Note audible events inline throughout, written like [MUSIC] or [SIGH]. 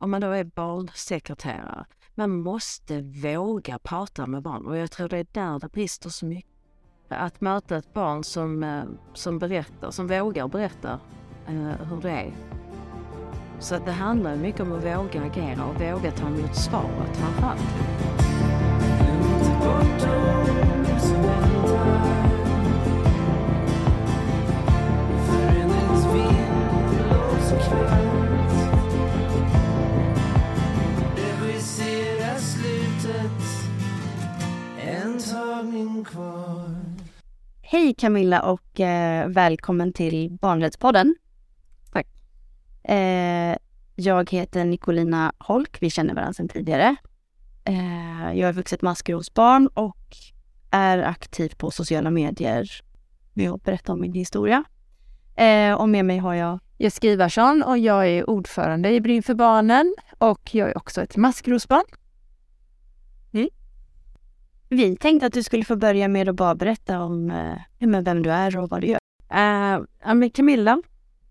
om man då är barnsekreterare, man måste våga prata med barn och jag tror det är där det brister så mycket. Att möta ett barn som, eh, som berättar, som vågar berätta eh, hur det är. Så att det handlar mycket om att våga agera och våga ta emot svaret framförallt. Hej Camilla och eh, välkommen till Barnrättspodden. Tack. Eh, jag heter Nicolina Holk, vi känner varandra sedan tidigare. Eh, jag är vuxet maskrosbarn och är aktiv på sociala medier med att berätta om min historia. Eh, och med mig har jag Jessica Ivarsson och jag är ordförande i Brinn för barnen och jag är också ett maskrosbarn. Vi tänkte att du skulle få börja med att bara berätta om eh, vem du är och vad du gör. Eh, uh, jag är Camilla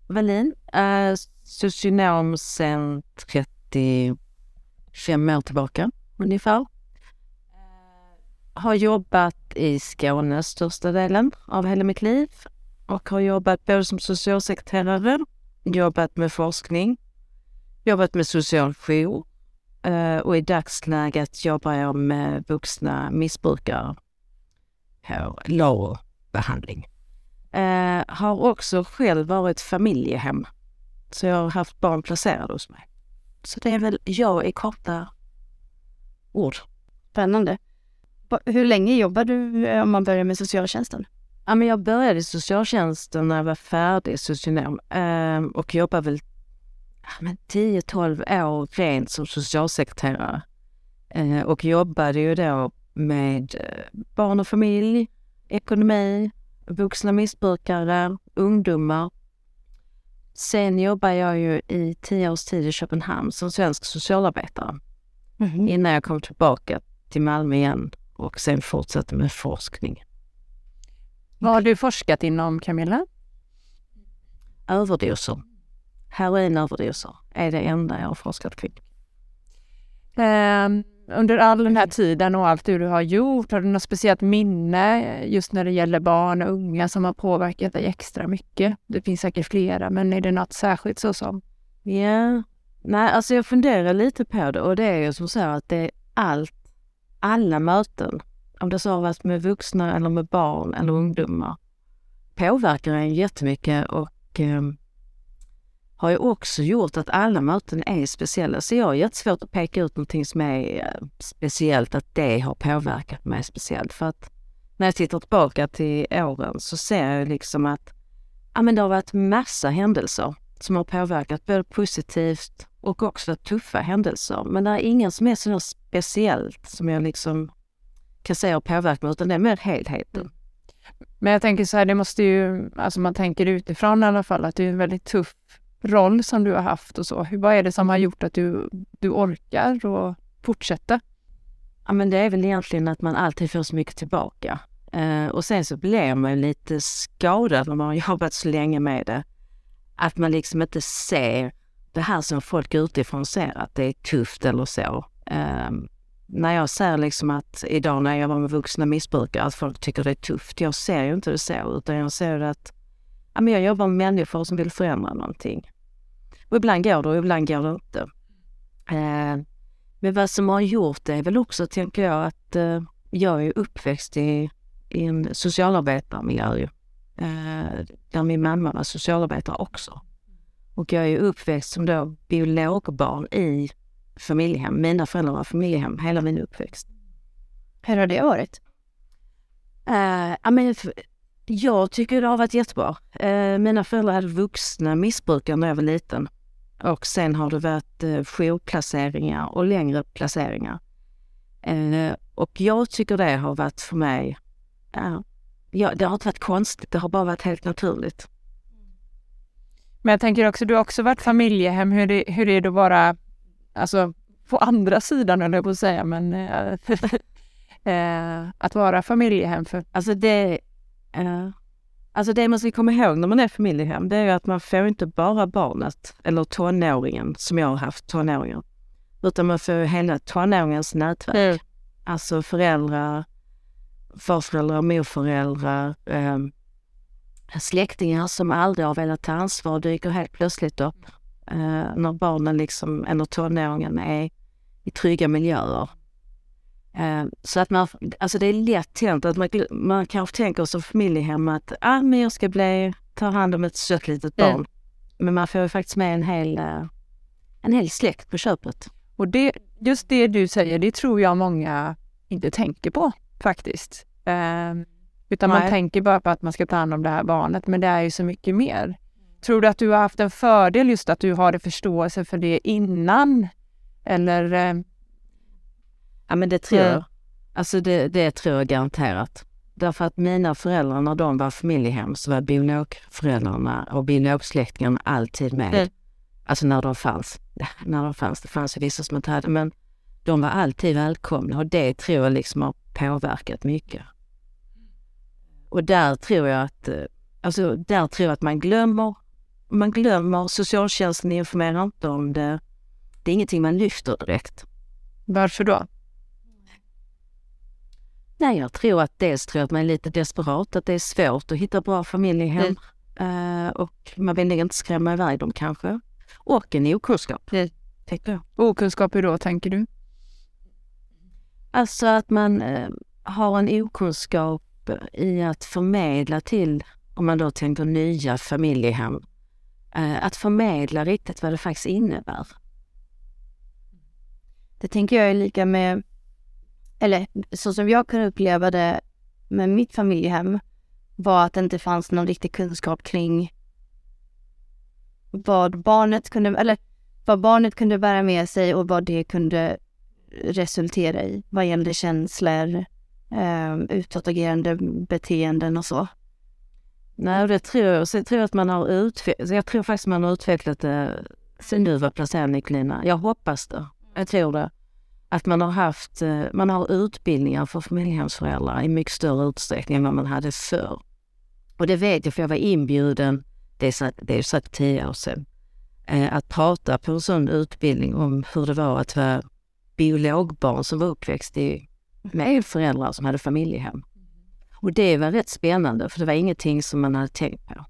Wallin, uh, socionom sedan 35 år tillbaka ungefär. Eh, har jobbat i Skåne största delen av hela mitt liv och har jobbat både som socialsekreterare, jobbat med forskning, jobbat med social jour och i dagsläget jobbar jag med vuxna missbrukare på LARO-behandling. Uh, har också själv varit familjehem. Så jag har haft barn placerade hos mig. Så det är väl jag i korta ord. Spännande. Hur länge jobbar du eh, om man börjar med socialtjänsten? Ja, men jag började i socialtjänsten när jag var färdig socionom och jobbar väl 10-12 år rent som socialsekreterare eh, och jobbade ju då med eh, barn och familj, ekonomi, vuxna missbrukare, ungdomar. Sen jobbade jag ju i tio års tid i Köpenhamn som svensk socialarbetare mm. innan jag kom tillbaka till Malmö igen och sen fortsatte med forskning. Vad har du forskat inom Camilla? Överdoser heroinöverdoser är det enda jag har forskat kring. Um, under all den här tiden och allt du har gjort, har du något speciellt minne just när det gäller barn och unga som har påverkat dig extra mycket? Det finns säkert flera, men är det något särskilt så som? Ja, yeah. nej, alltså jag funderar lite på det och det är ju som så att det är allt, alla möten, om det så har varit med vuxna eller med barn eller ungdomar, påverkar en jättemycket och um, har ju också gjort att alla möten är speciella. Så jag har jättesvårt att peka ut någonting som är eh, speciellt, att det har påverkat mig speciellt. För att när jag tittar tillbaka till åren så ser jag liksom att ja, men det har varit massa händelser som har påverkat, både positivt och också tuffa händelser. Men det är ingen som är så speciellt som jag liksom kan säga har påverkat mig, utan det är mer helheten. Mm. Men jag tänker så här, det måste ju, alltså man tänker utifrån i alla fall, att det är en väldigt tuff roll som du har haft och så. Vad är det som har gjort att du, du orkar och fortsätter? Ja, men det är väl egentligen att man alltid får så mycket tillbaka. Eh, och sen så blir man lite skadad när man har jobbat så länge med det. Att man liksom inte ser det här som folk utifrån ser, att det är tufft eller så. Eh, när jag ser liksom att idag när jag jobbar med vuxna missbrukare, att folk tycker det är tufft. Jag ser ju inte det så, utan jag ser det att ja, men jag jobbar med människor som vill förändra någonting. Och ibland går det och ibland går det inte. Eh, men vad som har gjort det är väl också, tänker jag, att eh, jag är uppväxt i, i en socialarbetarmiljö ju. Eh, där min mamma var socialarbetare också. Och jag är uppväxt som då biologbarn i familjehem. Mina föräldrar var familjehem hela min uppväxt. Hur har det varit? Uh, ja, men jag tycker det har varit jättebra. Eh, mina föräldrar hade vuxna missbrukare när jag var liten. Och sen har det varit eh, jourplaceringar och längre placeringar. Eh, och jag tycker det har varit för mig, ja, det har inte varit konstigt, det har bara varit helt naturligt. Men jag tänker också, du har också varit familjehem. Hur, det, hur är det att vara, alltså på andra sidan höll jag på att säga, men äh, [LAUGHS] att vara familjehem? För... Alltså det, Uh, Alltså det man ska komma ihåg när man är familjehem, det är ju att man får inte bara barnet eller tonåringen, som jag har haft, tonåringen, utan man får hela tonåringens nätverk. Mm. Alltså föräldrar, farföräldrar, morföräldrar, eh, släktingar som aldrig har velat ta ansvar dyker helt plötsligt upp. Eh, när barnen liksom, eller tonåringen är i trygga miljöer. Eh, så att man, alltså det är lätt hänt att man, man kanske tänker som familjehem att ah, men jag ska bli, ta hand om ett sött litet barn. Mm. Men man får ju faktiskt med en hel, eh, en hel släkt på köpet. Och det, just det du säger, det tror jag många inte tänker på faktiskt. Eh, utan man Nej. tänker bara på att man ska ta hand om det här barnet, men det är ju så mycket mer. Tror du att du har haft en fördel just att du har förståelse för det innan? Eller eh, Ja men det tror jag. Alltså det, det tror jag garanterat. Därför att mina föräldrar när de var familjehem så var biologföräldrarna och biologsläktingarna alltid med. Mm. Alltså när de fanns. [LAUGHS] När de fanns. Det fanns ju vissa som inte hade men de var alltid välkomna och det tror jag liksom har påverkat mycket. Och där tror jag att, eh, alltså där tror jag att man glömmer, man glömmer, socialtjänsten informerar inte om det. Det är ingenting man lyfter direkt. varför då? Nej, jag tror att dels tror jag att man är lite desperat, att det är svårt att hitta bra familjehem. Eh, och man vill inte skrämma iväg dem kanske. Och en okunskap, Mm. tänker jag. Okunskap hur då, tänker du? Alltså att man eh, har en okunskap i att förmedla till, om man då tänker nya familjehem, eh, att förmedla riktigt vad det faktiskt innebär. Det tänker jag är lika med, eller så som jag kunde uppleva det med mitt familjehem var att det inte fanns någon riktig kunskap kring vad barnet kunde, eller vad barnet kunde bära med sig och vad det kunde resultera i vad gällde känslor, eh, utåtagerande beteenden och så. Nej, och det tror jag. Sen tror jag att man har utvecklat, jag tror faktiskt man har utvecklat det sen du var placerad Nicolina. Jag hoppas det. Jag tror det. Att man har haft, eh, man har utbildningar för familjehemsföräldrar i mycket större utsträckning än vad man hade förr. Och det vet jag för jag var inbjuden, det är, så, det är säkert tio år sedan, eh, att prata på en sån utbildning om hur det var att vara biologbarn som var uppväxt i, med föräldrar som hade familjehem. Och det var rätt spännande för det var ingenting som man hade tänkt på.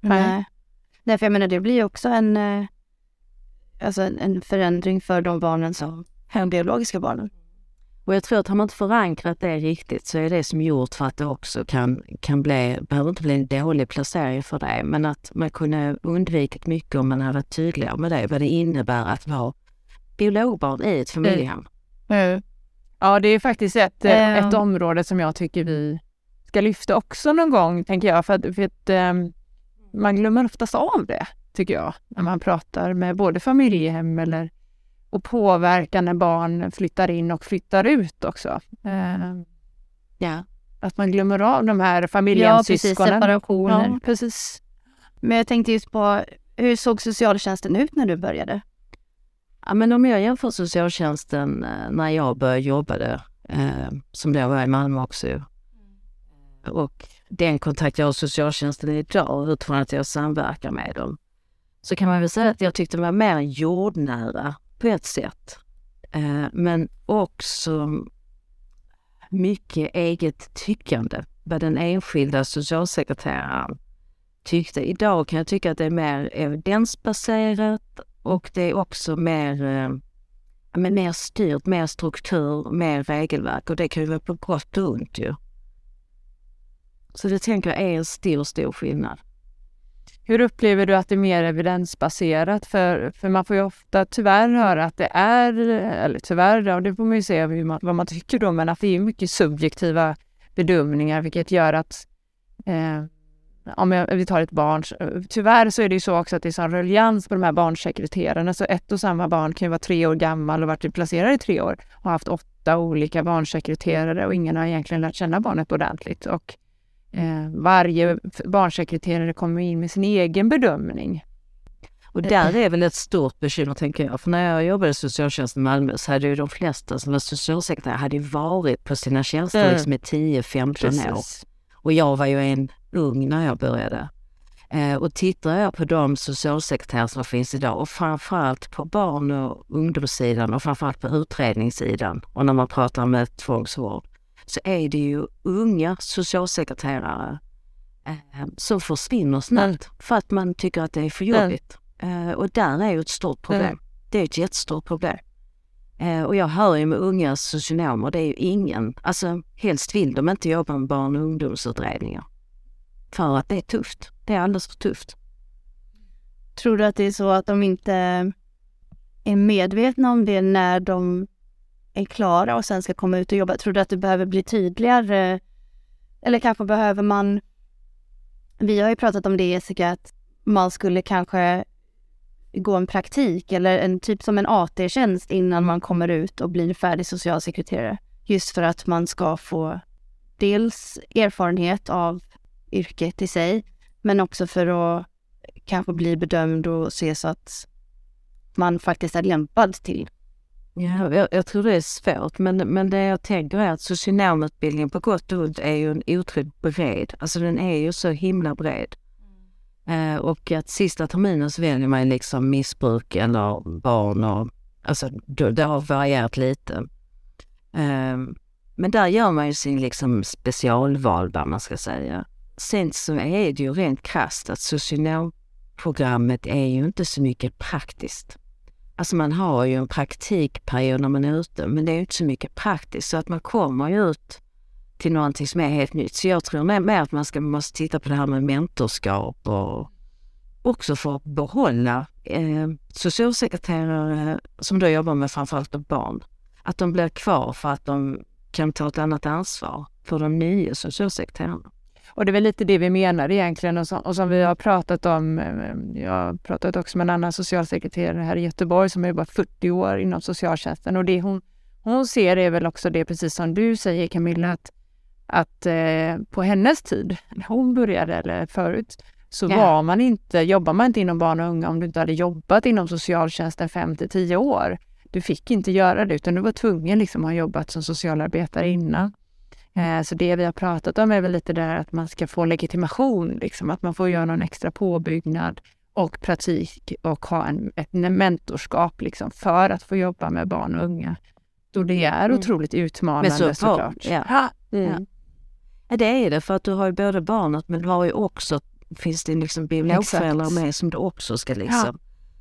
Nej. Nej, för jag menar det blir ju också en, eh, alltså en, en förändring för de barnen som de biologiska barnen. Och jag tror att har man inte förankrat det riktigt så är det som gjort för att det också kan, kan bli, behöver inte bli en dålig placering för det, men att man kunde undvikit mycket om man hade varit tydligare med det, vad det innebär att vara biologbarn i ett familjehem. Ja, det är faktiskt ett, Ja. ett område som jag tycker vi ska lyfta också någon gång, tänker jag. För att, för att ehm, man glömmer oftast av det, tycker jag, när man pratar med både familjehem eller och påverkan när barn flyttar in och flyttar ut också. Ehm, Ja. att man glömmer av de här Ja, precis. Separationer. Ja, precis. Men jag tänkte just på, hur såg socialtjänsten ut när du började? Ja, men om jag jämför socialtjänsten eh, när jag började jobba där, eh, som då var i Malmö också, och den kontakt jag har socialtjänsten idag utifrån att jag samverkar med dem, så kan man väl säga att jag tyckte det var mer jordnära på ett sätt. Eh, men också mycket eget tyckande, vad den enskilda socialsekreteraren tyckte. Idag kan jag tycka att det är mer evidensbaserat och det är också mer, eh, men mer styrt, mer struktur, mer regelverk och det kan ju vara på gott och ont ju. Så det tänker jag är en stor, stor skillnad. Hur upplever du att det är mer evidensbaserat? För, för man får ju ofta tyvärr höra att det är, eller tyvärr, ja, det får man ju se hur man, vad man tycker då, men att det är mycket subjektiva bedömningar vilket gör att eh, om jag, vi tar ett barn, tyvärr så är det ju så också att det är sån ruljans på de här barnsekreterarna, så ett och samma barn kan ju vara tre år gammal och varit placerad i tre år och haft åtta olika barnsekreterare och ingen har egentligen lärt känna barnet ordentligt. Och varje f- barnsekreterare kommer in med sin egen bedömning. Och där är väl ett stort bekymmer tänker jag. För när jag jobbade i socialtjänsten i Malmö så hade ju de flesta som var socialsekreterare hade varit på sina tjänster Mm. liksom i 10-15 år. Och jag var ju en ung när jag började. Eh, och tittar jag på de socialsekreterare som finns idag och framförallt på barn och ungdomssidan och framförallt på utredningssidan och när man pratar med tvångsvård så är det ju unga socialsekreterare eh, som försvinner snabbt mm. för att man tycker att det är för jobbigt. Mm. Eh, och där är ju ett stort problem. Mm. Det är ett jättestort problem. Eh, och jag hör ju med unga socionomer, det är ju ingen, alltså helst vill de inte jobba med barn och ungdomsutredningar. För att det är tufft. Det är alldeles för tufft. Tror du att det är så att de inte är medvetna om det när de är klara och sen ska komma ut och jobba? Tror du att det behöver bli tydligare? Eller kanske behöver man... Vi har ju pratat om det Jessica, att man skulle kanske gå en praktik eller en typ som en AT-tjänst innan man kommer ut och blir färdig socialsekreterare. Just för att man ska få dels erfarenhet av yrket i sig, men också för att kanske bli bedömd och se så att man faktiskt är lämpad till. Ja, jag, jag tror det är svårt, men, men det jag tänker är att socionomutbildningen på gott och ont är ju en otroligt bred. Alltså den är ju så himla bred. Mm. Eh, och att sista terminen så väljer man liksom missbruk eller barn och alltså det, det har varierat lite. Eh, men där gör man ju sin liksom specialval, vad man ska säga. Sen så är det ju rent krasst att socionomprogrammet är ju inte så mycket praktiskt. Alltså man har ju en praktikperiod när man är ute, men det är ju inte så mycket praktiskt så att man kommer ju ut till någonting som är helt nytt. Så jag tror mer att man ska, måste titta på det här med mentorskap och också för att behålla eh, socialsekreterare som då jobbar med framförallt barn. Att de blir kvar för att de kan ta ett annat ansvar för de nya socialsekreterarna. Och det är väl lite det vi menar egentligen och som, och som vi har pratat om. Eh, jag har pratat också med en annan socialsekreterare här i Göteborg som är bara 40 år inom socialtjänsten och det hon, hon ser är väl också det precis som du säger Camilla att, att eh, på hennes tid, när hon började eller förut, så ja. var man inte, jobbar man inte inom barn och unga om du inte hade jobbat inom socialtjänsten 5 till 10 år. Du fick inte göra det utan du var tvungen liksom att ha jobbat som socialarbetare innan. Eh, så det vi har pratat om är väl lite där att man ska få legitimation, liksom, att man får göra någon extra påbyggnad och praktik och ha en, ett mentorskap liksom, för att få jobba med barn och unga. Då det är mm. otroligt utmanande så, såklart. Ja. Mm. ja. det är det för att du har ju både barnet men du har ju också, finns det liksom biologföräldrar med som du också ska liksom. Ja.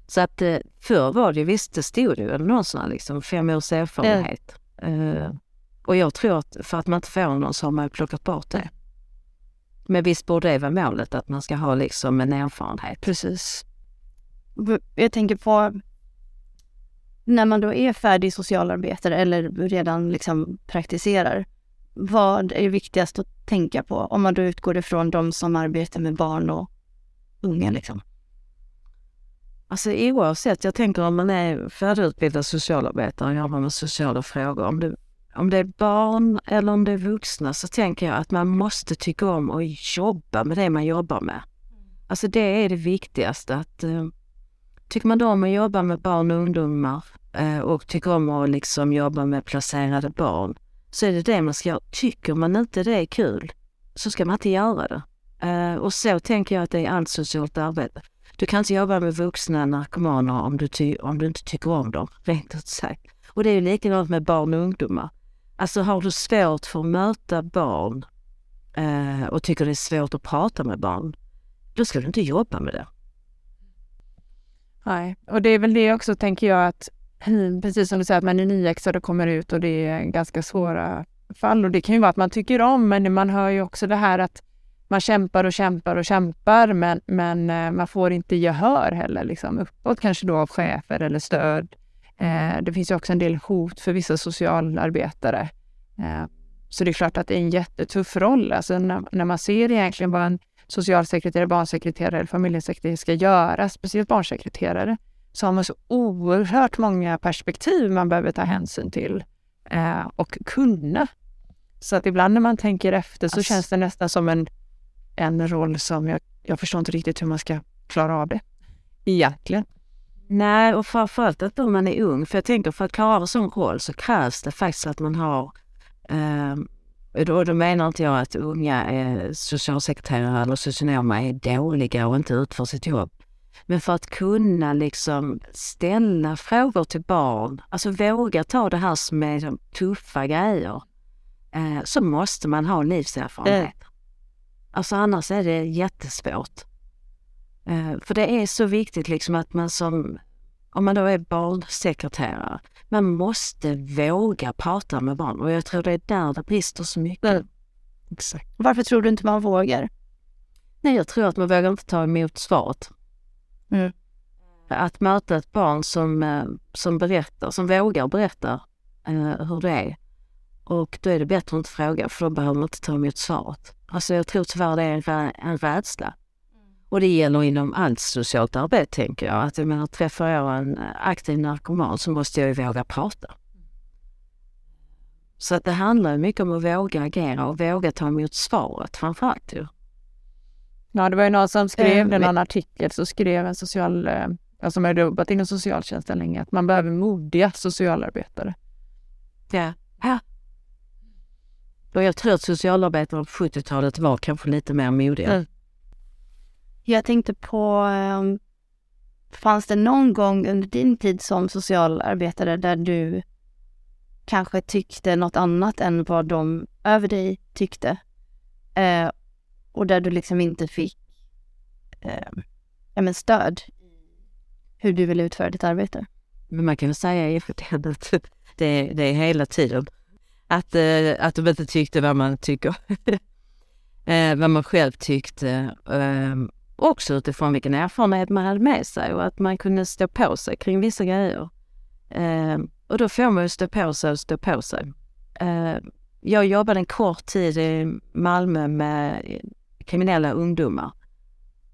Så att eh, förr var det visst, det stod ju någonstans liksom fem års erfarenhet. Uh, och jag tror att för att man inte får någon så har man plockat bort det. Men visst borde det vara målet att man ska ha liksom en erfarenhet. Precis. Jag tänker på när man då är färdig socialarbetare eller redan liksom praktiserar. Vad är viktigast att tänka på om man då utgår ifrån de som arbetar med barn och unga? Liksom? Alltså oavsett, jag tänker om man är färdigutbildad socialarbetare och jobbar med sociala frågor, om du om det är barn eller om det är vuxna så tänker jag att man måste tycka om att jobba med det man jobbar med. Alltså det är det viktigaste. Att, eh, tycker man då om att jobba med barn och ungdomar eh, och tycker om att liksom jobba med placerade barn så är det det man ska göra. Tycker man inte det är kul så ska man inte göra det. Eh, och så tänker jag att det är allt socialt arbete. Du kan inte jobba med vuxna narkomaner om du, om du inte tycker om dem, [LAUGHS] rent ut sagt. Och det är ju likadant med barn och ungdomar. Alltså har du svårt för att möta barn eh, och tycker det är svårt att prata med barn, då ska du inte jobba med det. Nej, och det är väl det också tänker jag att [CLEARS THROAT] precis som du säger att man är nyexad och kommer ut och det är ganska svåra fall och det kan ju vara att man tycker om men man hör ju också det här att man kämpar och kämpar och kämpar men, men eh, man får inte gehör heller liksom uppåt kanske då av chefer eller stöd det finns ju också en del hot för vissa socialarbetare. Eh, så det är klart att det är en jättetuff roll. Alltså när, man ser egentligen vad en socialsekreterare, barnsekreterare eller familjesekreterare ska göra, speciellt barnsekreterare, så har man så oerhört många perspektiv man behöver ta hänsyn till eh, och kunna. Så att ibland när man tänker efter så alltså. känns det nästan som en, en roll som jag, jag förstår inte riktigt hur man ska klara av det egentligen. Nej, och framförallt inte om man är ung. För jag tänker för att klara en sån roll så krävs det faktiskt att man har... Eh, Och då, då menar inte jag att unga eh, socialsekreterare eller socionomer är dåliga och inte utför sitt jobb. Men för att kunna liksom ställa frågor till barn, alltså våga ta det här som är de tuffa grejer, eh, så måste man ha livserfarenhet. Mm. Alltså annars är det jättesvårt. Eh, för det är så viktigt liksom att man som, om man då är barnsekreterare, man måste våga prata med barn och jag tror det är där det brister så mycket. Mm. Exakt. Varför tror du inte man vågar? Nej, jag tror att man vågar inte ta emot svaret. Mm. Att möta ett barn som, eh, som berättar, som vågar berätta uh, hur det är. Och då är det bättre att inte fråga för då behöver man inte ta emot svaret. Alltså jag tror tyvärr det är en, en rädsla. Och det gäller inom allt socialt arbete tänker jag. Att jag menar, träffar jag en eh, aktiv narkoman så måste jag ju våga prata. Så att det handlar mycket om att våga agera och våga ta emot svaret framförallt ju. Ja, det var ju någon som skrev mm. någon artikel, så skrev en social, eh, som har jobbat inom socialtjänsten länge, att man behöver modiga socialarbetare. Ja. ja. Och jag tror att socialarbetare på 70-talet var kanske lite mer modiga. Mm. Jag tänkte på, ehm, fanns det någon gång under din tid som socialarbetare där du kanske tyckte något annat än vad de över dig tyckte? Eh, och där du liksom inte fick eh, ja, men stöd hur du vill utföra ditt arbete. Men man kan väl säga i att det, det är hela tiden. Att, eh, att de inte tyckte vad man tycker. [LAUGHS] eh, vad man själv tyckte. Ehm, Också utifrån vilken erfarenhet man hade med sig och att man kunde stå på sig kring vissa grejer. Eh, och då får man ju stå på sig och stå på sig. Eh, jag jobbade en kort tid i Malmö med kriminella ungdomar.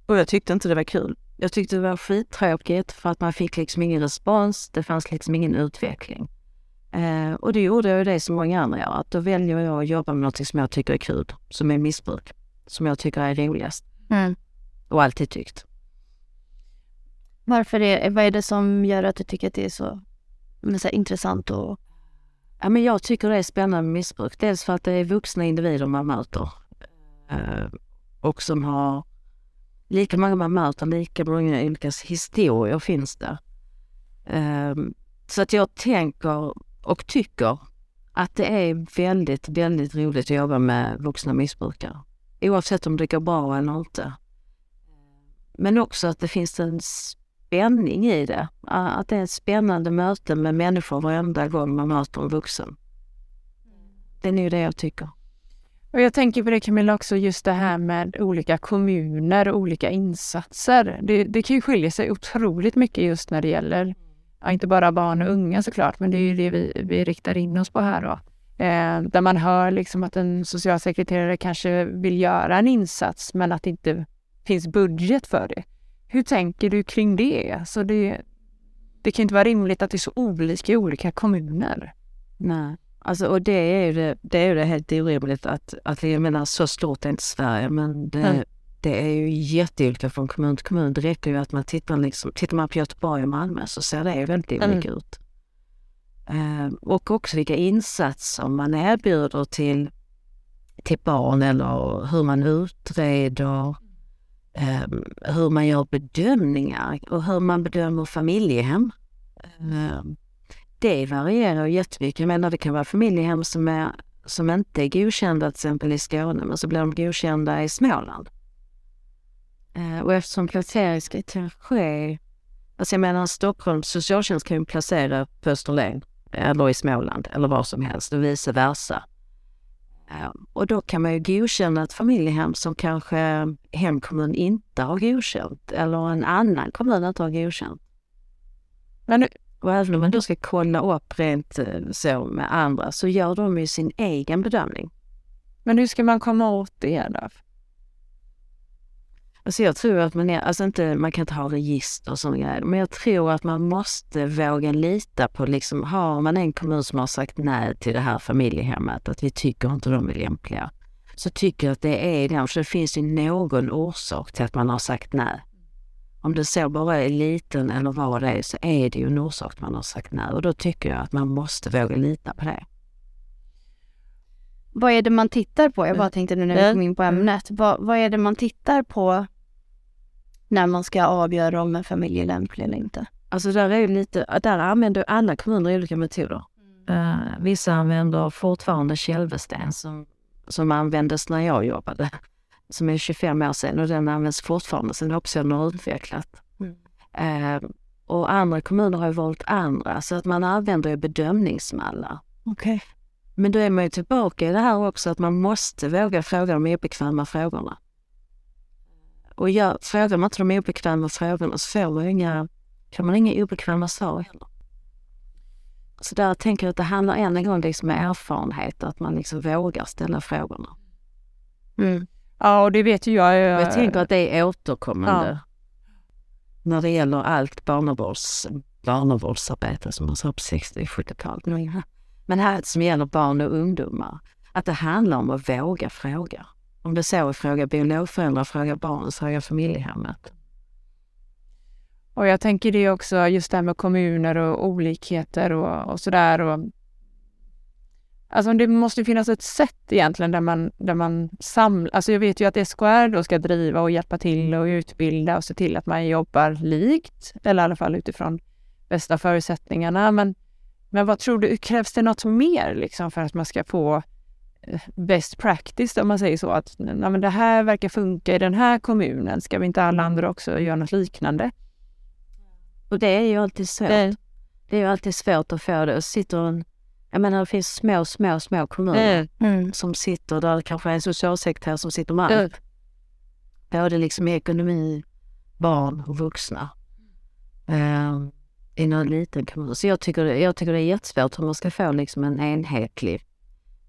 Och jag tyckte inte det var kul. Jag tyckte det var skittråkigt för att man fick liksom ingen respons. Det fanns liksom ingen utveckling. Eh, och det gjorde jag ju det som många andra gör, att då väljer jag att jobba med något som jag tycker är kul, som är missbruk, som jag tycker är roligast. Mm. Och alltid tyckt. Varför är, vad är det som gör att du tycker att det är så, så intressant och Ja, men jag tycker det är spännande med missbruk. Dels för att det är vuxna individer man möter. Eh, och som har lika många man möter, lika många olika historier finns det. Um, så att jag tänker och tycker att det är väldigt, väldigt roligt att jobba med vuxna missbrukare. Oavsett om det går bra eller inte. Men också att det finns en spänning i det. Att det är ett spännande möte med människor varenda gång man möter en vuxen. Det är nog det jag tycker. Och jag tänker på det Camilla också, just det här med olika kommuner och olika insatser. Det, det kan ju skilja sig otroligt mycket just när det gäller, ja, inte bara barn och unga såklart, men det är ju det vi, vi riktar in oss på här då. Eh, där man hör liksom att en socialsekreterare kanske vill göra en insats men att det inte finns budget för det. Hur tänker du kring det? Alltså det, det kan inte vara rimligt att det är så olika i olika kommuner. Nej. Alltså, och det är ju det, det, är ju det helt orimligt att, att, jag menar så stort är inte Sverige men det, mm. det är ju jätteolika från kommun till kommun. Det räcker ju att man tittar liksom, tittar man på Göteborg och Malmö så ser det väldigt mm. olika ut. Uh, och också vilka insatser man erbjuder till, till barn eller hur man utreder, eh, hur man gör bedömningar och hur man bedömer familjehem. Eh, det varierar jättemycket. Jag menar det kan vara familjehem som, är, som inte är godkända till exempel i Skåne men så blir de godkända i Småland. Eh, och eftersom placering ska ske, alltså jag menar Stockholms socialtjänst kan ju placera på Österlen eller i Småland eller var som helst och vice versa. Eh, och då kan man ju godkänna ett familjehem som kanske hemkommun inte har godkänt eller en annan kommun inte har godkänt. Men och även om man då ska kolla upp rent eh, så med andra så gör de ju sin egen bedömning. Men hur ska man komma åt det då? Alltså jag tror att man, är, alltså inte, man kan inte ha register och sådana grejer, men jag tror att man måste våga lita på, liksom, har man en kommun som har sagt nej till det här familjehemmet, att vi tycker inte de är lämpliga, så tycker jag att det är den, för det finns ju någon orsak till att man har sagt nej. Om det så bara är liten eller vad det är så är det ju en orsak man har sagt nej och då tycker jag att man måste våga lita på det. Vad är det man tittar på? Jag bara Mm. tänkte nu när vi kom in på ämnet. Vad, vad är det man tittar på när man ska avgöra om en familj är lämplig eller inte? Alltså där är ju lite, där använder alla kommuner olika metoder. Eh, vissa använder fortfarande Kälvesten som, som användes när jag jobbade, som är 25 år sedan och den används fortfarande, sen har också den utvecklat. Mm. Eh, och andra kommuner har ju valt andra, så att man använder ju bedömningsmallar. Okej. Men då är man ju tillbaka i det här också att man måste våga fråga de obekväma frågorna. Och gör, frågar man inte de obekväma frågorna så får man inga, kan man inga obekväma svar heller. Så där tänker jag att det handlar än en gång liksom med erfarenhet, att man liksom vågar ställa frågorna. Mm. Ja, och det vet ju jag. Och Jag, jag tänker att det är återkommande när det gäller allt barnavårds, barnavårdsarbete som man sa på 60-70-talet. Men här som gäller barn och ungdomar, att det handlar om att våga fråga. Om det så är fråga biologföräldrar, fråga barnen, fråga familjehemmet. Och jag tänker det också, just det här med kommuner och olikheter och, och sådär. Och, alltså det måste finnas ett sätt egentligen där man, där man samlar... Alltså jag vet ju att SKR då ska driva och hjälpa till och utbilda och se till att man jobbar likt, eller i alla fall utifrån bästa förutsättningarna. Men, men vad tror du, krävs det något mer liksom för att man ska få best practice om man säger så? Att nej, men det här verkar funka i den här kommunen, ska vi inte alla andra också göra något liknande? Och det är ju alltid svårt. Nej. Det är ju alltid svårt att få det. Och sitter en, jag menar det finns små, små, små kommuner Mm. som sitter där det kanske är en socialsekreterare som sitter med allt. Både liksom ekonomi, barn och vuxna. Um, I någon liten kommun. Så jag tycker, det- jag tycker det är jättesvårt hur man ska få liksom en enhetlig...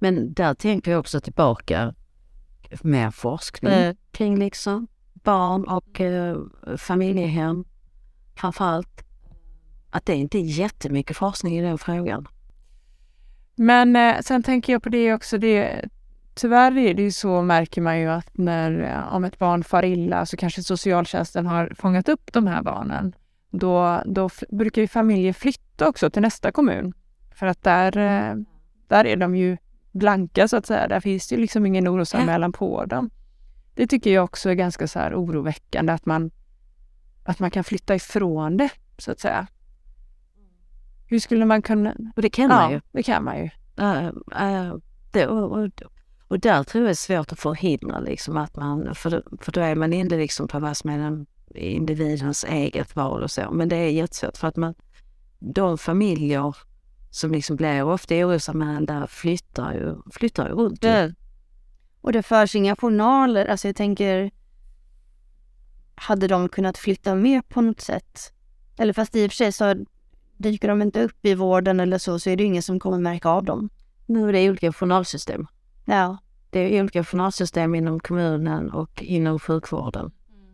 Men där tänker jag också tillbaka med forskning Mm. kring liksom barn och eh, familjehem framförallt. Att det inte är jättemycket forskning i den frågan. Men eh, sen tänker jag på det också, det, tyvärr är det ju så märker man ju att när, eh, om ett barn far illa så kanske socialtjänsten har fångat upp de här barnen. Då, då brukar ju familjer flytta också till nästa kommun. För att där, eh, där är de ju blanka så att säga. Där finns det ju liksom ingen orosanmälan på dem. Det tycker jag också är ganska så här oroväckande att man, att man kan flytta ifrån det så att säga. Hur skulle man kunna... Och det kan man ju. Ja, det kan man ju. Äh, äh, det, och, och, och där tror jag det är svårt att förhindra liksom att man, för, då- för då är man inne liksom på vad som är den individens eget val och så. Men det är jättesvårt för att man, de familjer som liksom blir ofta orosanmälda flyttar ju, flyttar ju runt. ju. Och det förs inga journaler. Alltså jag tänker, hade de kunnat flytta med på något sätt? Eller fast i och för sig så dyker de inte upp i vården eller så, så är det ingen som kommer märka av dem. Nu är det olika journalsystem. Ja. Det är olika journalsystem inom kommunen och inom sjukvården.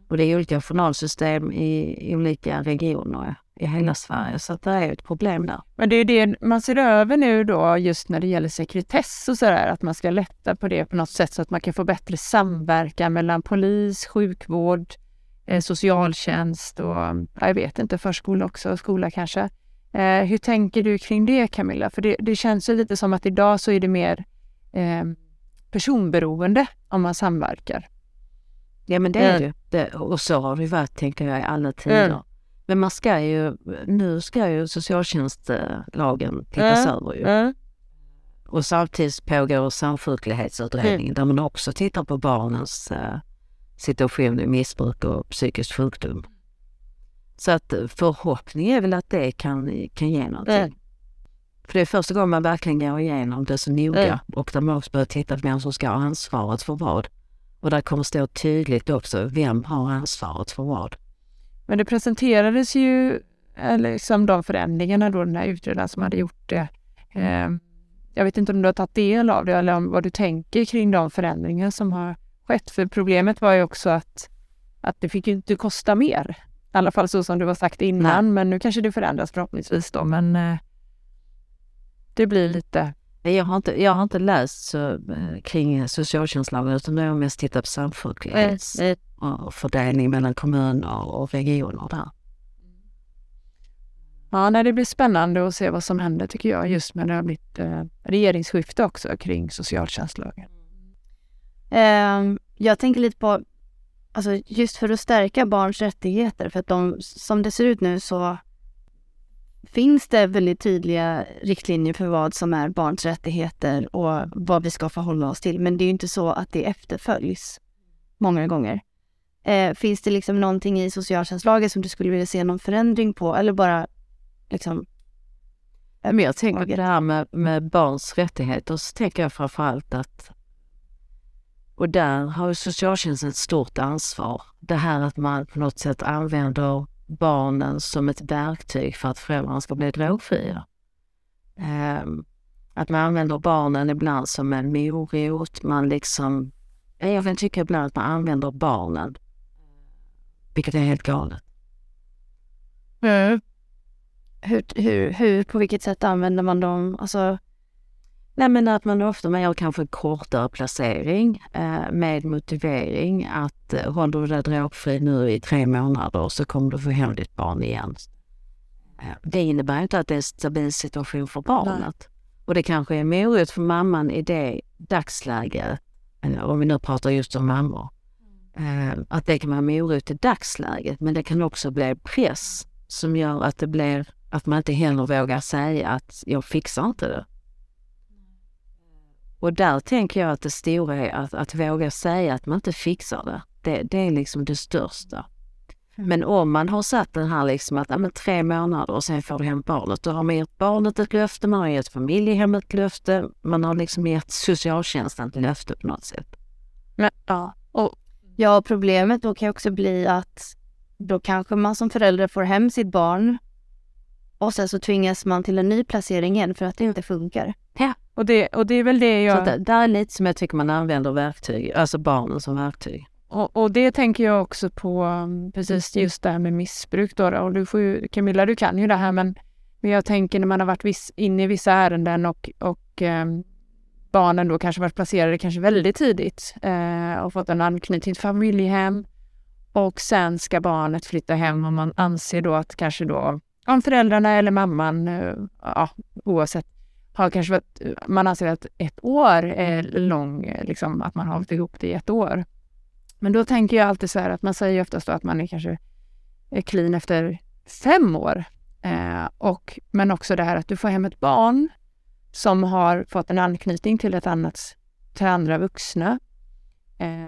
Och det är olika journalsystem i olika regioner i hela Sverige. Så att det är ett problem där. Men det är det man ser över nu då just när det gäller sekretess och sådär, att man ska lätta på det på något sätt så att man kan få bättre samverkan mellan polis, sjukvård, eh, socialtjänst och ja, jag vet inte, förskola också, skola kanske. Eh, hur tänker du kring det Camilla? För det, det känns ju lite som att idag så är det mer eh, personberoende om man samverkar. Ja men det är Mm. det. det. Och så har det varit tänker jag i alla tider. Mm. Men man ska ju, nu ska ju socialtjänstlagen tittas Mm. över ju. Mm. Och samtidigt pågår samsjuklighetsutredningen där man också tittar på barnens eh, situation i missbruk och psykisk sjukdom. Så att eh, förhoppningen är väl att det kan, kan ge någonting. Mm. För det är första gången man verkligen går igenom det så noga Mm. och där man också börjar titta på vem som ska ha ansvaret för vad. Och där kommer stå tydligt också, vem har ansvaret för vad? Men det presenterades ju eh, liksom de förändringarna då, den här utredaren som hade gjort det. Eh, jag vet inte om du har tagit del av det eller om vad du tänker kring de förändringar som har skett. För problemet var ju också att, att det fick ju inte kosta mer. I alla fall så som det var sagt innan, men nu kanske det förändras förhoppningsvis då. Men eh, det blir lite... Jag har inte, jag har inte läst så, eh, kring socialtjänstlagen utan jag har mest tittat på och fördelning mellan kommuner och regioner där. Ja, nej, det blir spännande att se vad som händer tycker jag, just med det har blivit eh, regeringsskifte också kring socialtjänstlagen. Eh, jag tänker lite på, alltså just för att stärka barns rättigheter, för att de, som det ser ut nu så finns det väldigt tydliga riktlinjer för vad som är barns rättigheter och vad vi ska förhålla oss till. Men det är ju inte så att det efterföljs många gånger. Eh, finns det liksom någonting i socialtjänstlagen som du skulle vilja se någon förändring på eller bara liksom? Men jag tänker det här med, med barns rättigheter så tänker jag framförallt att och där har ju socialtjänsten ett stort ansvar. Det här att man på något sätt använder barnen som ett verktyg för att föräldrarna ska bli drogfria. Ehm, att man använder barnen ibland som en morot. Man liksom, jag kan tycka ibland att man använder barnen, vilket är helt galet. Mm. Hur, hur, hur, på vilket sätt använder man dem? Alltså, Nej, men att man ofta man gör kanske kortare placering eh, med motivering att eh, håller du dig drogfri nu i tre månader så kommer du få hem ditt barn igen. Eh, det innebär inte att det är en stabil situation för barnet. Nej. Och det kanske är morot för mamman i det dagsläget, om vi nu pratar just om mammor. Eh, att det kan vara morot i dagsläget, men det kan också bli press som gör att det blir att man inte heller vågar säga att jag fixar inte det. Och där tänker jag att det stora är att, att våga säga att man inte fixar det. Det, det är liksom det största. Mm. Men om man har satt den här liksom att ja, tre månader och sen får du hem barnet, då har man gett barnet ett löfte, man har gett familjehemmet ett löfte, man har liksom gett socialtjänsten ett löfte på något sätt. Men, ja. Och, ja, problemet då kan också bli att då kanske man som förälder får hem sitt barn och sen så tvingas man till en ny placering igen för att det inte funkar. Ja. Och det, och det är väl det jag... Så det, där är lite som jag tycker man använder verktyg, alltså barnen som verktyg. Och, och det tänker jag också på, um, precis just det här med missbruk då. Och du får ju, Camilla, du kan ju det här men, men jag tänker när man har varit viss, inne i vissa ärenden och, och um, barnen då kanske varit placerade kanske väldigt tidigt eh, och fått en anknytning till familjehem. Och sen ska barnet flytta hem och man anser då att kanske då om föräldrarna eller mamman, eh, ja, oavsett, har kanske varit, man anser att ett år är lång, liksom att man har hållit ihop det i ett år. Men då tänker jag alltid så här att man säger oftast att man är kanske är clean efter fem år. Eh, och, men också det här att du får hem ett barn som har fått en anknytning till ett annat, till andra vuxna. Eh,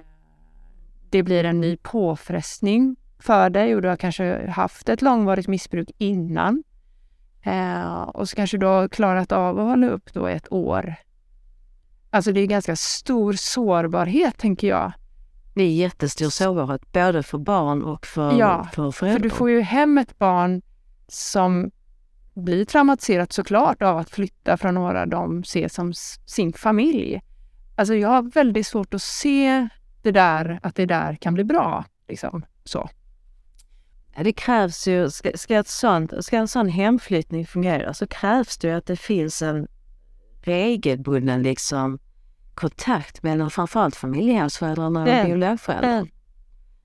det blir en ny påfrestning för dig och du har kanske haft ett långvarigt missbruk innan. Eh, och så kanske du har klarat av att hålla upp då ett år. Alltså det är ganska stor sårbarhet tänker jag. Det är jättestor sårbarhet både för barn och för, ja, för föräldrar. för du får ju hem ett barn som blir traumatiserat såklart av att flytta från några de ser som sin familj. Alltså jag har väldigt svårt att se det där, att det där kan bli bra. Liksom. Så. Det krävs ju, ska, ska, ett sånt, ska en sån hemflyttning fungera så krävs det ju att det finns en regelbunden liksom kontakt mellan framförallt familjehemsföräldrarna och mm. biologföräldrarna. Mm.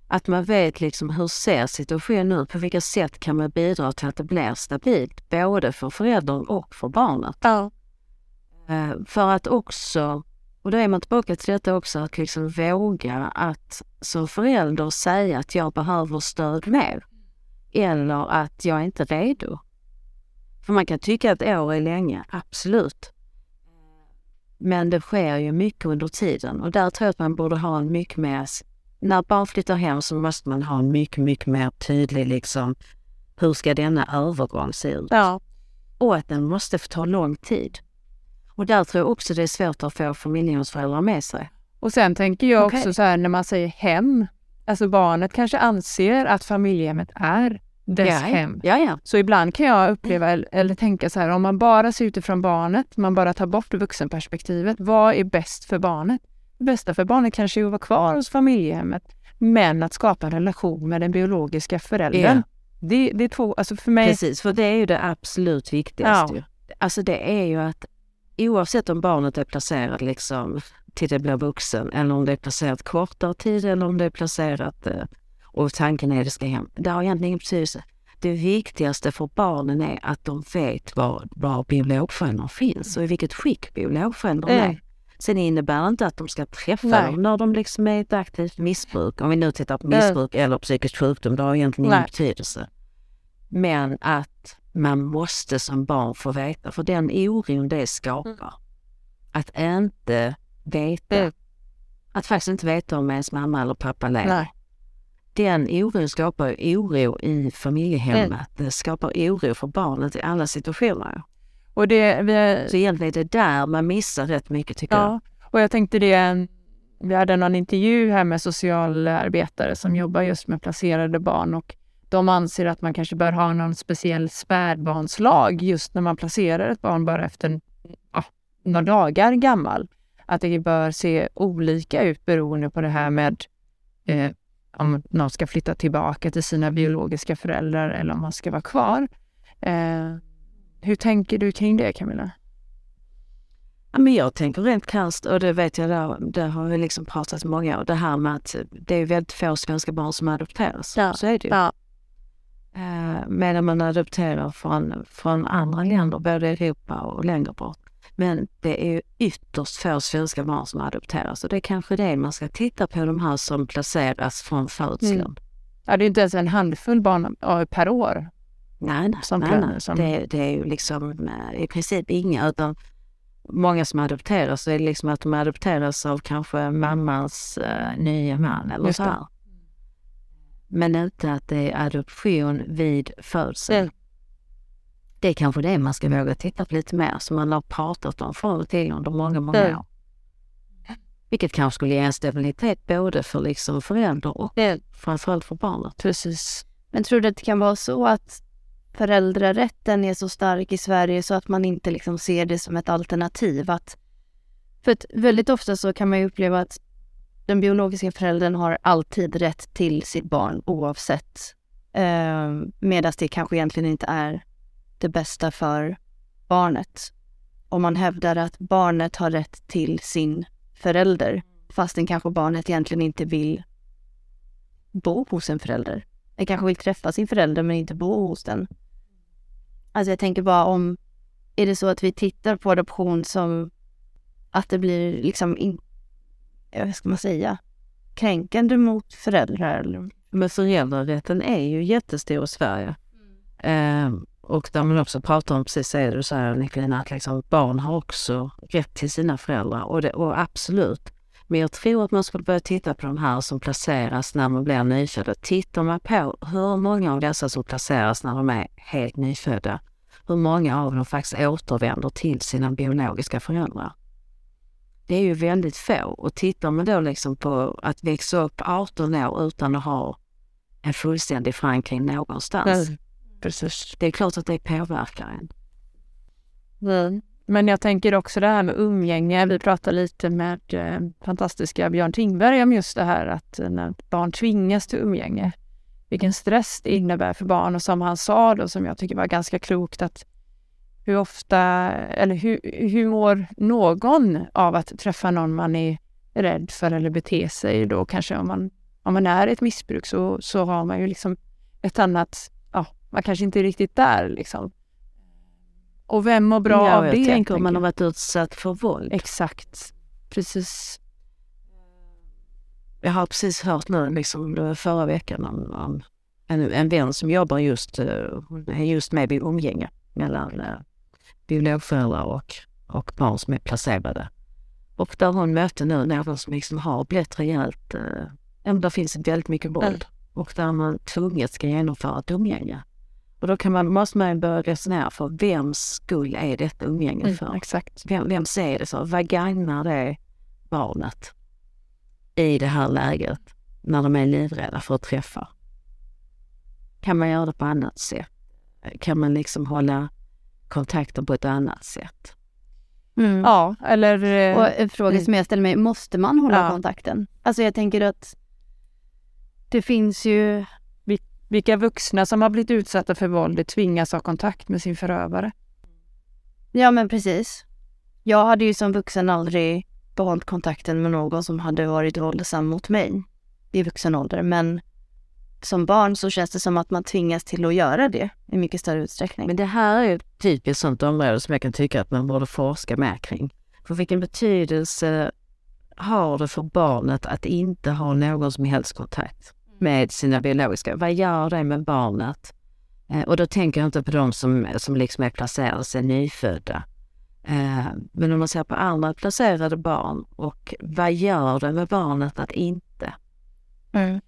Att man vet liksom hur ser situationen ut? På vilka sätt kan man bidra till att det blir stabilt både för föräldern och för barnet? Uh, för att också, och då är man tillbaka till detta också, att liksom våga att som förälder säga att jag behöver stöd mer eller att jag inte är redo. För man kan tycka att år är länge, absolut. Men det sker ju mycket under tiden och där tror jag att man borde ha en mycket mer... När barn flyttar hem så måste man ha en mycket, mycket mer tydlig liksom, hur ska denna övergång se ut? Ja. Och att den måste få ta lång tid. Och där tror jag också det är svårt att få familjehemsföräldrar med sig. Och sen tänker jag okay. också så här när man säger hem, Alltså barnet kanske anser att familjehemmet är dess ja, hem. Ja, ja. Så ibland kan jag uppleva eller tänka så här, om man bara ser utifrån barnet, man bara tar bort vuxenperspektivet, vad är bäst för barnet? Det bästa för barnet kanske är att vara kvar hos familjehemmet, men att skapa en relation med den biologiska föräldern. Det, det är två, alltså för mig... Precis, för det är ju det absolut viktigaste. Ja. Alltså det är ju att oavsett om barnet är placerat liksom till det blir vuxen eller om det är placerat kortare tid eller om det är placerat eh, och tanken är att det ska hem. Det har egentligen ingen betydelse. det viktigaste för barnen är att de vet var, var biologföräldern finns och i vilket skick biologföräldern Mm. är. Sen innebär det inte att de ska träffa Nej. dem när de liksom är ett aktivt missbruk. Om vi nu tittar på Mm. missbruk eller psykisk sjukdom, det har egentligen ingen Nej. betydelse. Men att man måste som barn få veta, för den oron det skapar. Att inte veta, Mm. att faktiskt inte veta om ens mamma eller pappa lever. Nej. Den oron skapar oro i familjehemmet. Mm. Det skapar oro för barnet i alla situationer. Och det, vi, Så egentligen är det där man missar rätt mycket tycker jag. ja, och jag tänkte det, vi hade någon intervju här med socialarbetare som jobbar just med placerade barn och de anser att man kanske bör ha någon speciell spädbarnslag just när man placerar ett barn bara efter ja, några dagar gammal. Att det bör se olika ut beroende på det här med eh, om någon ska flytta tillbaka till sina biologiska föräldrar eller om man ska vara kvar. Eh, hur tänker du kring det Camilla? Ja, men jag tänker rent krasst, och det vet jag, där, det har vi liksom pratat många om, det här med att det är väldigt få svenska barn som adopteras. Ja. Så är det ju. Ja. Eh, medan man adopterar från, från andra länder, både i Europa och längre bort. Men det är ju ytterst få svenska barn som adopteras och det är kanske det man ska titta på, de här som placeras från födseln. Mm. Ja, det är inte ens en handfull barn eh, per år. Nej, nej, Som nej, nej. som- Det, det är ju liksom eh, i princip inga utan många som adopteras så är det liksom att de adopteras av kanske mammans uh, nya man eller Just så det. här. Men inte att det är adoption vid födseln. Mm. Det är kanske det man ska våga titta på lite mer som man har pratat om och till under många, många Mm. år. Vilket kanske skulle ge en stabilitet både för liksom förälder och framförallt för barnet. Precis. Men tror du att det kan vara så att föräldrarätten är så stark i Sverige så att man inte liksom ser det som ett alternativ? Att, för att väldigt ofta så kan man ju uppleva att den biologiska föräldern har alltid rätt till sitt barn oavsett. Eh, Medan det kanske egentligen inte är det bästa för barnet. Om man hävdar att barnet har rätt till sin förälder fastän kanske barnet egentligen inte vill bo hos en förälder. Den kanske vill träffa sin förälder men inte bo hos den. Alltså jag tänker bara om, är det så att vi tittar på adoption som att det blir liksom, in, vad ska man säga, kränkande mot föräldrar? Men föräldrarätten är ju jättestor i Sverige. Eh, och där man också pratar om, precis det du säger, Nicolina, att liksom barn har också rätt till sina föräldrar. Och, det, och absolut. Men jag tror att man skulle börja titta på de här som placeras när man blir nyfödda. Tittar man på hur många av dessa som placeras när de är helt nyfödda, hur många av dem faktiskt återvänder till sina biologiska föräldrar. Det är ju väldigt få. Och tittar man då liksom på att växa upp 18 år utan att ha en fullständig förankring någonstans. Precis. Det är klart att det påverkar en. Men jag tänker också det här med umgänge. Vi pratade lite med eh, fantastiska Björn Tingberg om just det här att eh, när barn tvingas till umgänge, vilken stress det innebär för barn. Och som han sa då, som jag tycker var ganska klokt, att hur ofta, eller hur, hur mår någon av att träffa någon man är rädd för eller bete sig då kanske om man, om man är i ett missbruk så, så har man ju liksom ett annat, man kanske inte är riktigt där liksom. Och vem mår bra ja, av jag det? tänker om man har varit utsatt för våld. jag. Exakt. Precis. Jag har precis hört nu, liksom förra veckan, om, om en, en vän som jobbar just, eh, just med umgänge mellan eh, biologföräldrar och, och barn som är placerade. Och där hon mötte nu någon som liksom har blivit rejält, eh, där finns väldigt mycket våld. Och där man tvunget ska genomföra ett umgänge. Och då kan man, måste man börja resonera för vems skull är detta umgänge för? Exakt. Vem, vem säger det så? Vad gagnar det barnet i det här läget när de är livrädda för att träffa? Kan man göra det på annat sätt? Kan man liksom hålla kontakten på ett annat sätt? Mm. Ja, eller... eh, Och en fråga Mm. som jag ställer mig, måste man hålla Ja. kontakten? Alltså jag tänker att det finns ju, Vilka vuxna som har blivit utsatta för våld tvingas ha kontakt med sin förövare. ja men precis. Jag hade ju som vuxen aldrig behållit kontakten med någon som hade varit våldsam mot mig i vuxen ålder, men som barn så känns det som att man tvingas till att göra det i mycket större utsträckning. Men det här är ett typiskt sånt område som jag kan tycka att man borde forska mer kring. För vilken betydelse har det för barnet att inte ha någon som helst kontakt med sina biologiska? Vad gör det med barnet? Eh, och då tänker jag inte på de som, som liksom är placerade sig nyfödda. Eh, men om man ser på andra placerade barn och vad gör det med barnet att inte? Mm.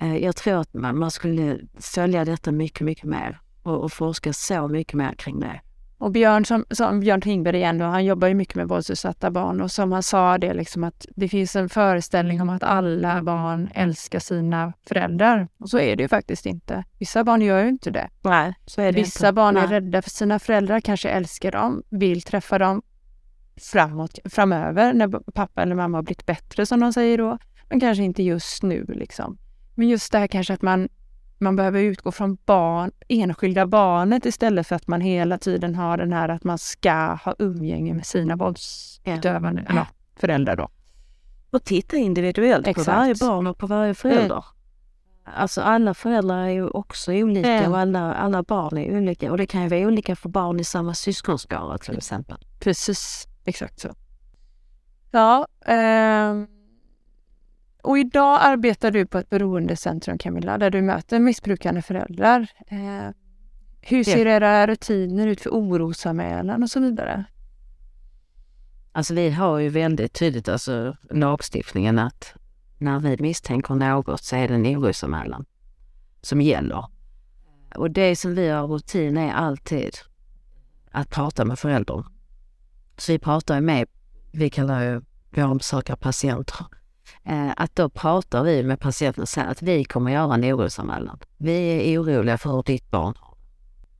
Eh, jag tror att man, man skulle följa detta mycket, mycket mer och, och forska så mycket mer kring det. Och Björn, som, som Björn Tingberg igen då, han jobbar ju mycket med våldsutsatta barn och som han sa det liksom att det finns en föreställning om att alla barn älskar sina föräldrar. Och så är det ju faktiskt inte. Vissa barn gör ju inte det. Nej, så är det Vissa inte. barn Nej. är rädda för sina föräldrar, kanske älskar dem, vill träffa dem framåt, framöver när pappa eller mamma har blivit bättre som de säger då. Men kanske inte just nu liksom. Men just det här kanske att man, man behöver utgå från barn, enskilda barnet istället för att man hela tiden har den här att man ska ha umgänge med sina våldsutövande Ja. föräldrar då. Och titta individuellt Exakt. på varje barn och på varje förälder. Alltså alla föräldrar är ju också olika Mm. och alla, alla barn är olika. Och det kan ju vara olika för barn i samma syskonskara till exempel. Precis, exakt så. Ja, ehm, och idag arbetar du på ett beroendecentrum Camilla, där du möter missbrukande föräldrar. Eh, hur ser era rutiner ut för orosanmälan och så vidare? Alltså vi har ju väldigt tydligt alltså lagstiftningen att när vi misstänker något så är det en orosanmälan som gäller. Och det som vi har rutin är alltid att prata med föräldern. Så vi pratar ju med, vi kallar ju våra besökare patienter, att då pratar vi med patienten och säger att vi kommer göra en orosanmälan. Vi är oroliga för hur ditt barn.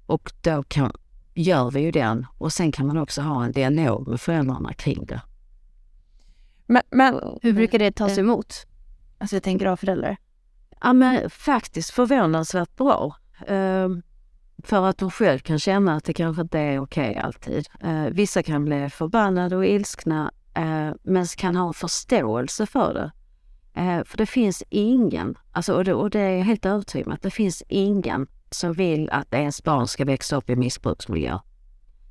Och då kan, gör vi ju den och sen kan man också ha en dialog med föräldrarna kring det. Men, men Hur brukar det tas emot? Alltså jag tänker av föräldrar. Ja men faktiskt förvånansvärt bra. Ehm, för att de själv kan känna att det kanske inte är okej alltid. Eh, vissa kan bli förbannade och ilskna eh, Eh, men kan ha en förståelse för det. Eh, för det finns ingen, alltså, och, det, och det är jag helt övertygad om, att det finns ingen som vill att ens barn ska växa upp i missbruksmiljö.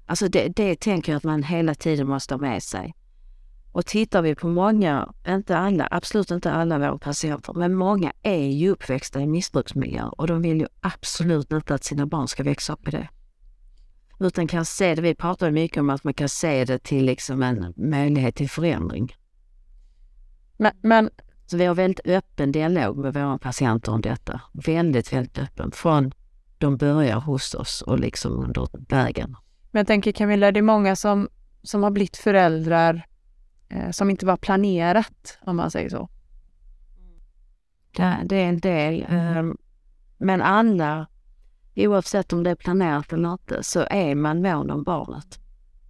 Alltså det, det tänker jag att man hela tiden måste ha med sig. Och tittar vi på många, inte alla, absolut inte alla våra patienter, men många är ju uppväxta i missbruksmiljö och de vill ju absolut inte att sina barn ska växa upp i det. Utan kan se det, vi pratar mycket om att man kan se det till liksom en möjlighet till förändring. men, men Så vi har väldigt öppen dialog med våra patienter om detta. Väldigt, väldigt öppen. Från de börjar hos oss och liksom under vägen. Men jag tänker Camilla, det är många som, som har blivit föräldrar eh, som inte var planerat, om man säger så. Det, det är en del. ehm, Men alla, oavsett om det är planerat eller inte, så är man mån om barnet.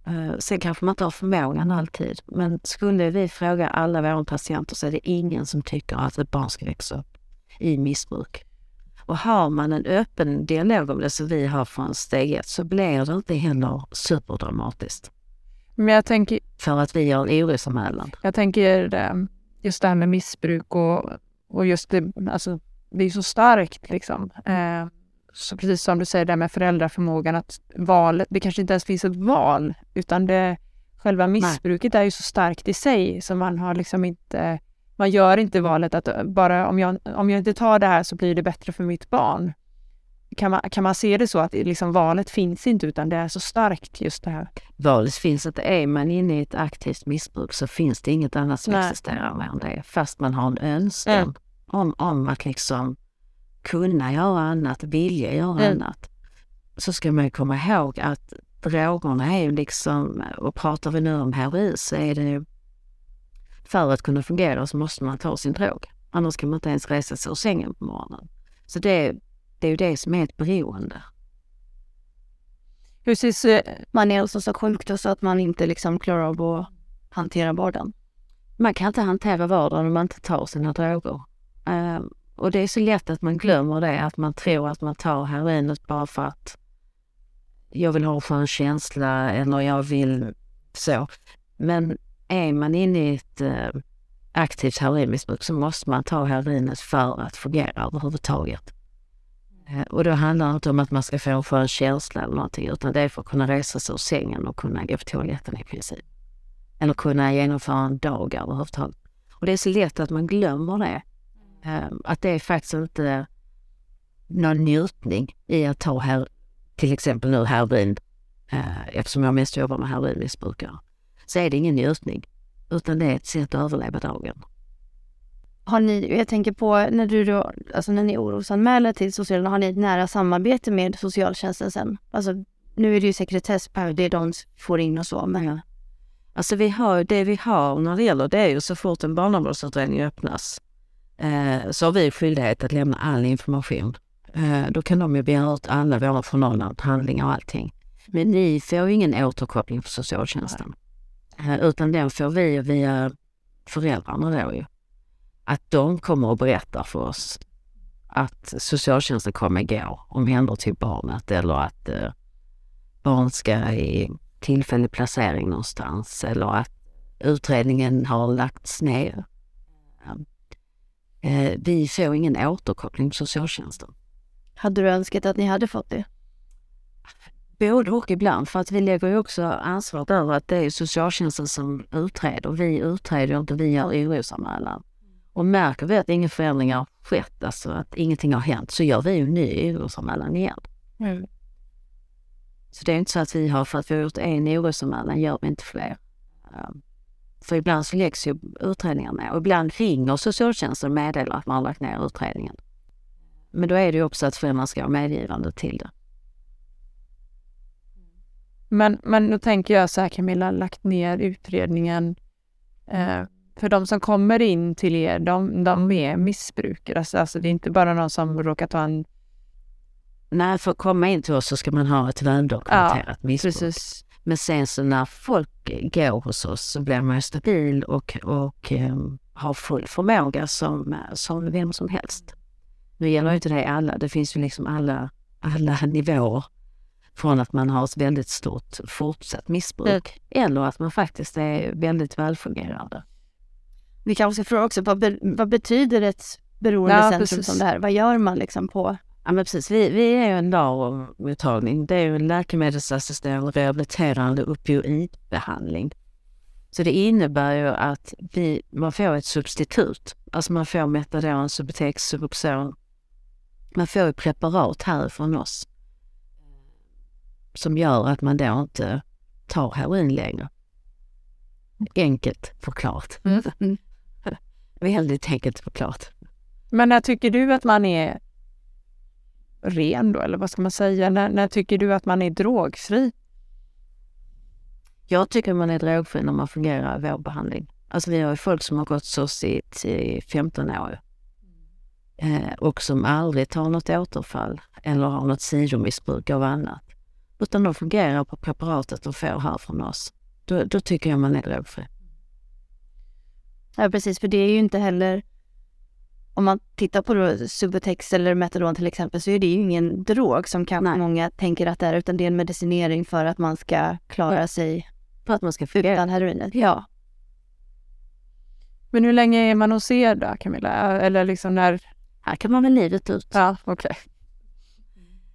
Eh, Sen kanske man inte har förmågan alltid, men skulle vi fråga alla våra patienter så är det ingen som tycker att ett barn ska växa upp i missbruk. Och har man en öppen dialog om det som vi har från steg ett så blir det inte heller superdramatiskt. Men jag tänker, För att vi gör en orosanmälan. jag tänker just det här med missbruk och, och just det, alltså det är så starkt liksom. Eh, så precis som du säger där med föräldraförmågan att valet, det kanske inte ens finns ett val utan det, själva missbruket är ju så starkt i sig så man har liksom inte, man gör inte valet att eh, bara om jag, om jag inte tar det här så blir det bättre för mitt barn. Kan man, kan man se det så att liksom valet finns inte utan det är så starkt just det här? valet finns att är man inne i ett aktivt missbruk så finns det inget annat som Nej. existerar än det. Fast man har en önskan Mm. om, om att liksom kunna göra annat, vilja göra Mm. annat. Så ska man komma ihåg att drogerna är ju liksom, och pratar vi nu om heroin så är det ju för att kunna fungera så måste man ta sin drog. Annars kan man inte ens resa sig ur sängen på morgonen. Så det, det är ju det som är ett beroende. Hur ses, eh, Man är alltså så sjuk då så att man inte liksom klarar av att hantera vardagen. man kan inte hantera vardagen om man inte tar sina droger. Och det är så lätt att man glömmer det, att man tror att man tar heroinet bara för att jag vill ha en skön känsla eller jag vill så. Men är man inne i ett äh, aktivt heroinmissbruk så måste man ta heroinet för att fungera överhuvudtaget. Eh, och då handlar det inte om att man ska få en skön känsla eller någonting utan det är för att kunna resa sig ur sängen och kunna gå på toaletten i princip. Eller kunna genomföra en dag överhuvudtaget. Och det är så lätt att man glömmer det. Eh, Att det är faktiskt inte någon njutning i att ta här, till exempel nu heroin, eh, eftersom jag mest jobbar med heroinmissbrukare, så är det ingen njutning. Utan det är ett sätt att överleva dagen. Har ni, jag tänker på när du då, alltså när ni orosanmäler till socialen, har ni ett nära samarbete med socialtjänsten sen? Alltså nu är det ju sekretess på det de får in och så, men Ja. Alltså vi har, det vi har när det gäller det är ju så fort en barnavårdsutredning öppnas eh, så har vi skyldighet att lämna all information. Eh, då kan de ju begära ut alla våra journaler, handlingar och allting. Men ni får ingen återkoppling på socialtjänsten. Eh, utan den får vi via föräldrarna då ju. Att de kommer och berättar för oss att socialtjänsten kommer gå om händer till barnet eller att eh, barn ska i tillfällig placering någonstans eller att utredningen har lagts ner. Eh, vi får ingen återkoppling på socialtjänsten. hade du önskat att ni hade fått det? Både och ibland, för att vi lägger ju också ansvaret över att det är socialtjänsten som utreder. Vi utreder inte, vi gör orosanmälan. Och märker vi att ingen förändring har skett, alltså att ingenting har hänt, så gör vi en ny orosanmälan igen. Så det är inte så att vi har, för att vi har gjort en orosanmälan, gör vi inte fler. Um, För ibland så läggs ju utredningar ner och ibland ringer socialtjänsten och meddelar att man har lagt ner utredningen. Men då är det ju också att föräldrarna ska ha medgivande till det. Men, men då tänker jag så här, Camilla, lagt ner utredningen. Eh, för de som kommer in till er, de, de är missbrukare. Alltså, alltså det är inte bara någon som råkar ta en... Nej, för att komma in till oss så ska man ha ett väldokumenterat missbruk. Precis. Men sen så när folk går hos oss så blir man stabil och, och um, har full förmåga som, som vem som helst. Nu gäller inte det alla, det finns ju liksom alla, alla nivåer. Från att man har ett väldigt stort fortsatt missbruk eller att man faktiskt är väldigt välfungerande. Vi kanske ska fråga också, vad, be, vad betyder ett beroendecentrum precis. som det här? Vad gör man liksom på? Ja men precis, vi, vi är ju en LARO-mottagning. Det är ju en läkemedelsassisterad rehabiliterande opioidbehandling. Så det innebär ju att vi, man får ett substitut. Alltså man får Metadon, Subutex, Suboxon. Man får ett preparat härifrån oss. Som gör att man då inte tar heroin längre. Enkelt förklarat. Mm. [LAUGHS] Väldigt enkelt förklarat. Men när tycker du att man är ren då, eller vad ska man säga? När, när tycker du att man är drogfri? Jag tycker man är drogfri när man fungerar i vår behandling. Alltså vi har ju folk som har gått så i, i 15 år eh, och som aldrig tar något återfall eller har något sidomissbruk av annat. Utan de fungerar på preparatet de får här från oss. Då, då tycker jag man är drogfri. Ja precis, för det är ju inte heller om man tittar på Subutex eller Metadon till exempel så är det ju ingen drog som kanske Nej. många tänker att det är utan det är en medicinering för att man ska klara sig För att man ska fungera. utan heroinet. Ja. Men hur länge är man hos er då, Camilla? Eller liksom när... Här kan man väl livet ut. Ja, okej.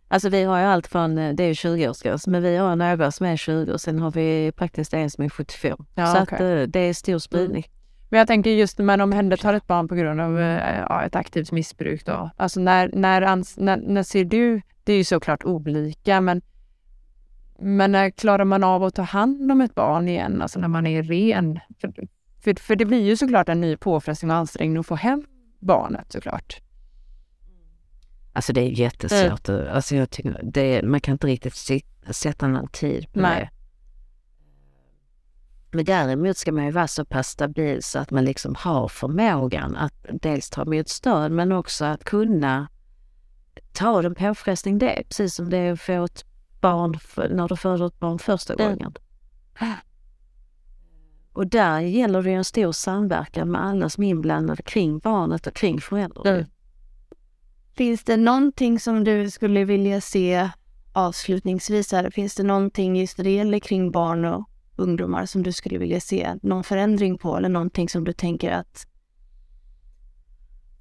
Alltså vi har ju allt från, eh, det är ju 20-årsgräns, men vi har några som är 20 och sen har vi faktiskt en som är 75. Ja, så okej. att eh, det är stor spridning. Men jag tänker just när man omhändertar ett barn på grund av eh, ja, ett aktivt missbruk då. Alltså när, när, ans- när, när ser du, det är ju såklart olika, men, men när klarar man av att ta hand om ett barn igen, alltså när man är ren? För, för, för det blir ju såklart en ny påfrestning och ansträngning att få hem barnet såklart. Alltså det är jättesvårt. Alltså jag tycker det, man kan inte riktigt sätta någon tid på Nej. det. Men däremot ska man ju vara så pass stabil så att man liksom har förmågan att dels ta emot stöd men också att kunna ta den påfrestning det är. Precis som det är att få ett barn när du föder ett barn första Mm. gången. Och där gäller det ju en stor samverkan med alla som är inblandade kring barnet och kring föräldrar. Mm. Finns det någonting som du skulle vilja se avslutningsvis här? Finns det någonting just när det gäller kring barn och ungdomar som du skulle vilja se någon förändring på eller någonting som du tänker att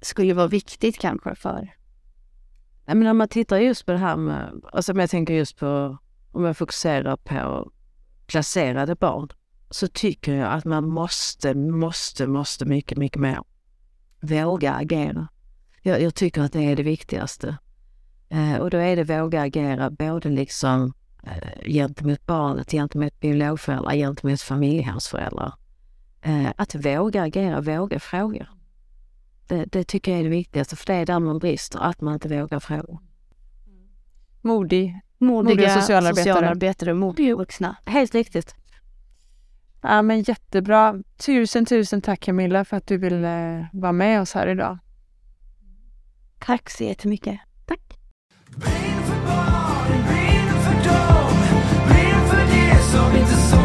skulle vara viktigt kanske för? Nej, men om man tittar just på det här med, alltså om jag tänker just på, om jag fokuserar på placerade barn, så tycker jag att man måste, måste, måste mycket, mycket mer våga agera. Jag, jag tycker att det är det viktigaste. Eh, och då är det våga agera både liksom gentemot barnet, gentemot biologföräldrar, gentemot familjehemsföräldrar. Eh, att våga agera, våga fråga. Det, det, tycker jag är det viktigaste, för det är där man brister, att man inte vågar fråga. Modig. Modiga Modiga socialarbetare. socialarbetare modiga vuxna. Helt riktigt. Ja, men jättebra. Tusen, tusen tack Camilla för att du ville vara med oss här idag. Tack så jättemycket. so into so